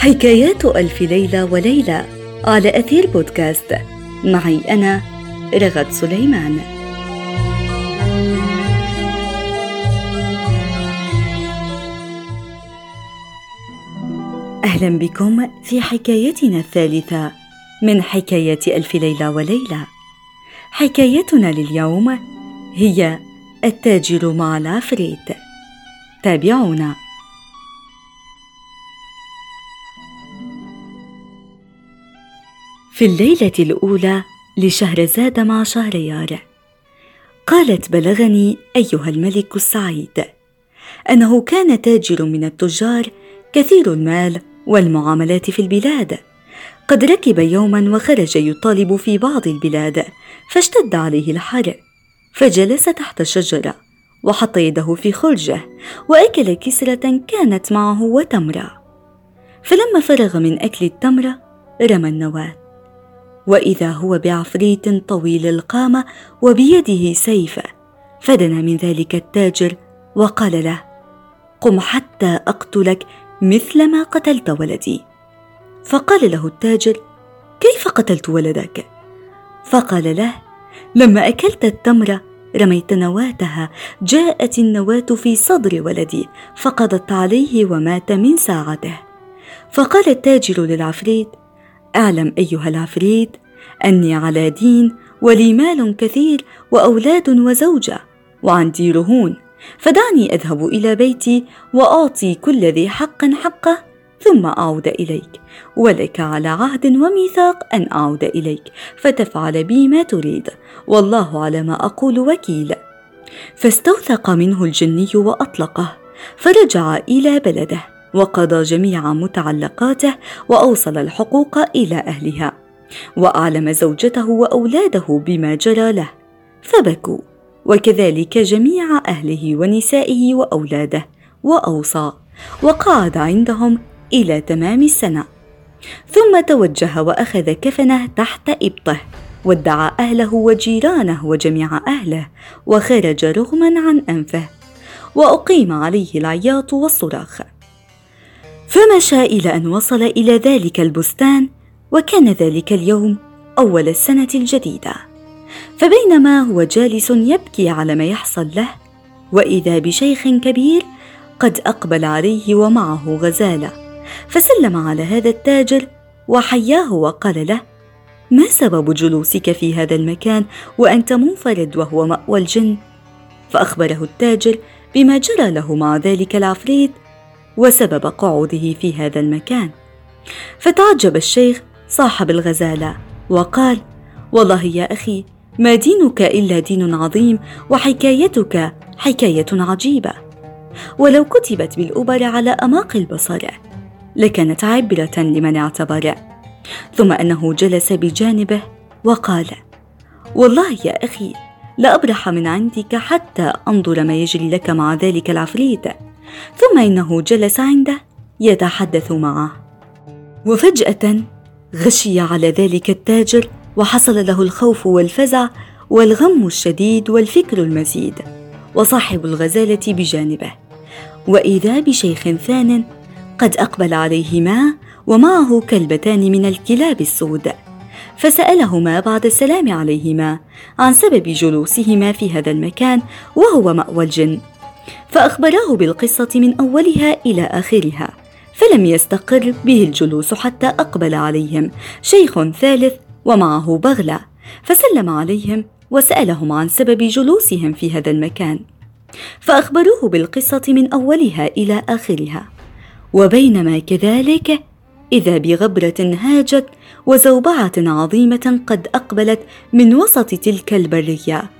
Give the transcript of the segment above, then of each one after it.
حكايات ألف ليلة وليلة على أثير بودكاست. معي أنا رغد سليمان. أهلا بكم في حكايتنا الثالثة من حكاية ألف ليلة وليلة. حكايتنا لليوم هي التاجر مع العفريت تابعونا. في الليلة الأولى لشهرزاد مع شهريار قالت بلغني أيها الملك السعيد. أنه كان تاجر من التجار كثير المال والمعاملات في البلاد. قد ركب يوما وخرج يطالب في بعض البلاد فاشتد عليه الحر. فجلس تحت شجرة وحط يده في خرجه وأكل كسرة كانت معه وتمرة. فلما فرغ من أكل التمرة رمى النواة. وإذا هو بعفريت طويل القامة وبيده سيف فدنا من ذلك التاجر وقال له قم حتى أقتلك مثل ما قتلت ولدي. فقال له التاجر كيف قتلت ولدك؟ فقال له لما أكلت التمره رميت نواتها جاءت النواة في صدر ولدي فقضت عليه ومات من ساعته. فقال التاجر للعفريت أعلم أيها العفريت أني على دين ولي مال كثير وأولاد وزوجة وعندي رهون فدعني أذهب إلى بيتي وأعطي كل ذي حق حقه ثم أعود إليك ولك على عهد وميثاق أن أعود إليك فتفعل بي ما تريد والله على ما أقول وكيل. فاستوثق منه الجني وأطلقه فرجع إلى بلده. وقضى جميع متعلقاته وأوصل الحقوق إلى أهلها وأعلم زوجته وأولاده بما جرى له. فبكوا. وكذلك جميع أهله ونسائه وأولاده وأوصى. وقعد عندهم إلى تمام السنة. ثم توجه وأخذ كفنه تحت إبطه وادعى أهله وجيرانه وجميع أهله وخرج رغما عن أنفه. وأقيم عليه العياط والصراخ. فمشى إلى أن وصل إلى ذلك البستان وكان ذلك اليوم أول السنة الجديدة. فبينما هو جالس يبكي على ما يحصل له وإذا بشيخ كبير قد أقبل عليه ومعه غزالة فسلم على هذا التاجر وحياه وقال له ما سبب جلوسك في هذا المكان وأنت منفرد وهو مأوى الجن؟ فأخبره التاجر بما جرى له مع ذلك العفريت وسبب قعوده في هذا المكان. فتعجب الشيخ صاحب الغزالة وقال والله يا أخي ما دينك إلا دين عظيم وحكايتك حكاية عجيبة. ولو كتبت بالأبر على أماق البصر لكانت عبرة لمن اعتبر. ثم أنه جلس بجانبه وقال والله يا أخي لابرح من عندك حتى أنظر ما يجري لك مع ذلك العفريت. ثم إنه جلس عنده يتحدث معه. وفجأة غشي على ذلك التاجر وحصل له الخوف والفزع والغم الشديد والفكر المزيد وصاحب الغزالة بجانبه. وإذا بشيخ ثان قد أقبل عليهما ومعه كلبتان من الكلاب السود فسألهما بعد السلام عليهما عن سبب جلوسهما في هذا المكان وهو مأوى الجن. فأخبراه بالقصة من أولها إلى آخرها فلم يستقر به الجلوس حتى أقبل عليهم. شيخ ثالث ومعه بغلة فسلم عليهم وسألهم عن سبب جلوسهم في هذا المكان. فأخبروه بالقصة من أولها إلى آخرها. وبينما كذلك إذا بغبرة هاجت وزوبعة عظيمة قد أقبلت من وسط تلك البرية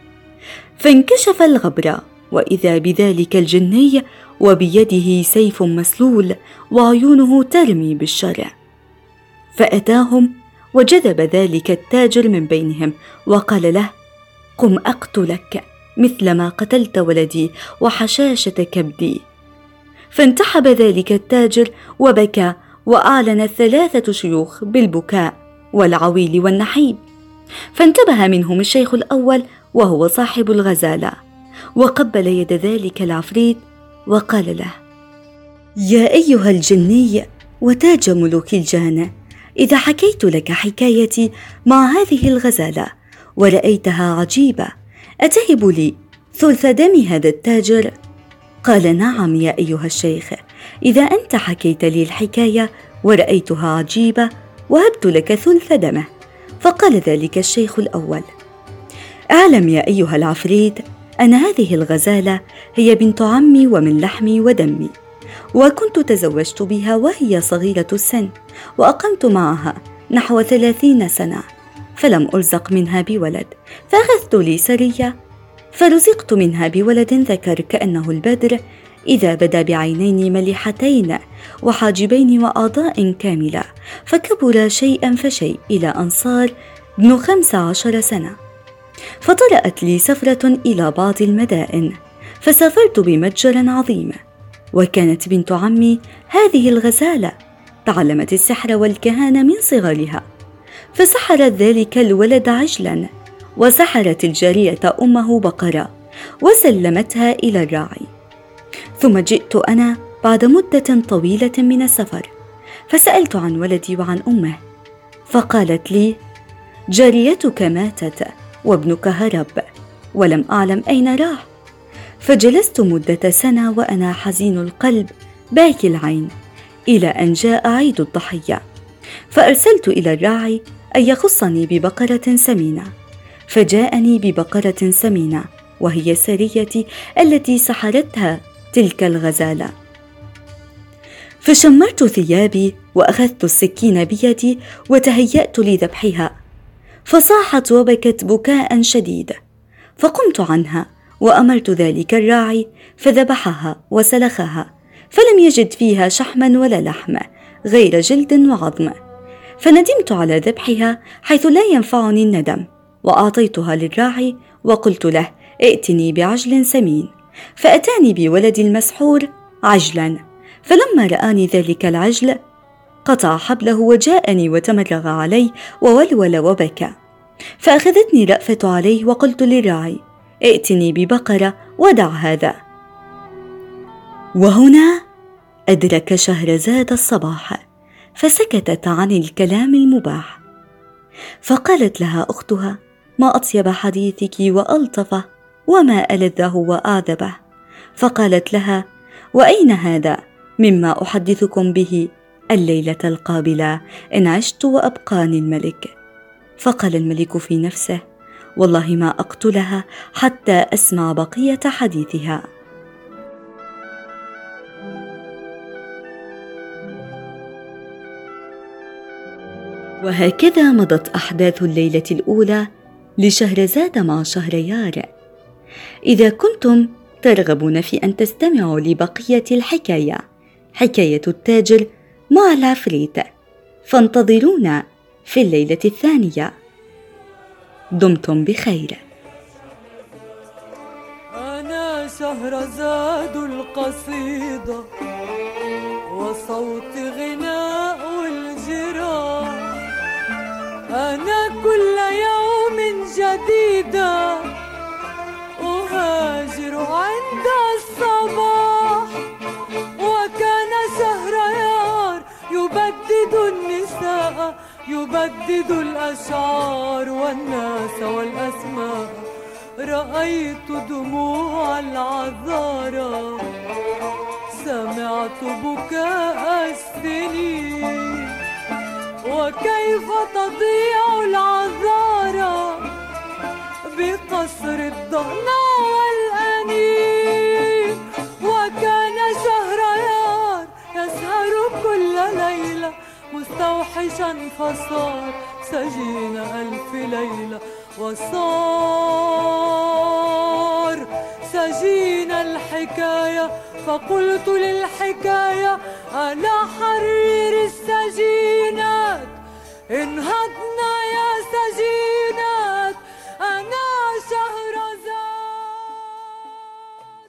فانكشف الغبر وإذا بذلك الجني وبيده سيف مسلول وعيونه ترمي بالشرع. فأتاهم وجذب ذلك التاجر من بينهم وقال له قم أقتلك مثل ما قتلت ولدي وحشاشه كبدي فانتحب ذلك التاجر وبكى وأعلن الثلاثه شيوخ بالبكاء والعويل والنحيب. فانتبه منهم الشيخ الأول وهو صاحب الغزالة. وقبل يد ذلك العفريت وقال له يا أيها الجني وتاج ملوك الجان إذا حكيت لك حكايتي مع هذه الغزالة ورأيتها عجيبة أتهب لي ثلث دم هذا التاجر؟ قال نعم يا أيها الشيخ إذا أنت حكيت لي الحكاية ورأيتها عجيبة وهبت لك ثلث دمه فقال ذلك الشيخ الأول أعلم يا أيها العفريت أن هذه الغزالة هي بنت عمي ومن لحمي ودمي وكنت تزوجت بها وهي صغيرة السن وأقمت معها نحو ثلاثين سنة فلم أرزق منها بولد فأخذت لي سرية فرزقت منها بولد ذكر كأنه البدر إذا بدا بعينين ملحتين وحاجبين وأعضاء كاملة فكبر شيئا فشيء إلى أن صار ابن خمس عشر سنة. فطرأت لي سفرة إلى بعض المدائن فسافرت بمتجر عظيم. وكانت بنت عمي هذه الغزالة تعلمت السحر والكهانة من صغرها. فسحرت ذلك الولد عجلا وسحرت الجارية أمه بقرة وسلمتها إلى الراعي. ثم جئت أنا بعد مدة طويلة من السفر فسألت عن ولدي وعن أمه. فقالت لي جاريتك ماتت. وابنك هرب ولم أعلم أين راح فجلست مدة سنة وأنا حزين القلب باكي العين إلى أن جاء عيد الضحية. فأرسلت إلى الراعي أن يخصني ببقرة سمينة. فجاءني ببقرة سمينة وهي سريتي التي سحرتها تلك الغزالة. فشمرت ثيابي وأخذت السكين بيدي وتهيأت لذبحها. فصاحت وبكت بكاء شديد. فقمت عنها وامرت ذلك الراعي فذبحها وسلخها فلم يجد فيها شحما ولا لحم غير جلد وعظم. فندمت على ذبحها حيث لا ينفعني الندم وأعطيتها للراعي وقلت له ائتني بعجل سمين فأتاني بولدي المسحور عجلا فلما رآني ذلك العجل قطع حبله وجاءني وتمرغ علي وولول وبكى. فأخذتني رافه عليه وقلت للراعي ائتني ببقرة ودع هذا. وهنا أدرك شهرزاد الصباح فسكتت عن الكلام المباح. فقالت لها أختها ما أطيب حديثك وألطفه وما ألذه وأعذبه. فقالت لها وأين هذا؟ مما أحدثكم به الليلة القابلة إن عشت وابقاني الملك فقال الملك في نفسه والله ما أقتلها حتى أسمع بقية حديثها. وهكذا مضت أحداث الليلة الأولى لشهرزاد مع شهريار إذا كنتم ترغبون في أن تستمعوا لبقية الحكاية حكاية التاجر مع العفريت فانتظرونا في الليلة الثانية. دمتم بخير. أنا شهرزاد القصيده وصوت غناء الجيران أنا كل يوم جديده يبدد النساء يبدد الأشعار والناس والأسماء. رأيت دموع العذارى سمعت بكاء السنين. وكيف تضيع العذارى؟ بقصر الضهنة مستوحشا فصار سجين ألف ليلة وصار. سجين الحكاية فقلت للحكاية أنا حرير السجينات. سجين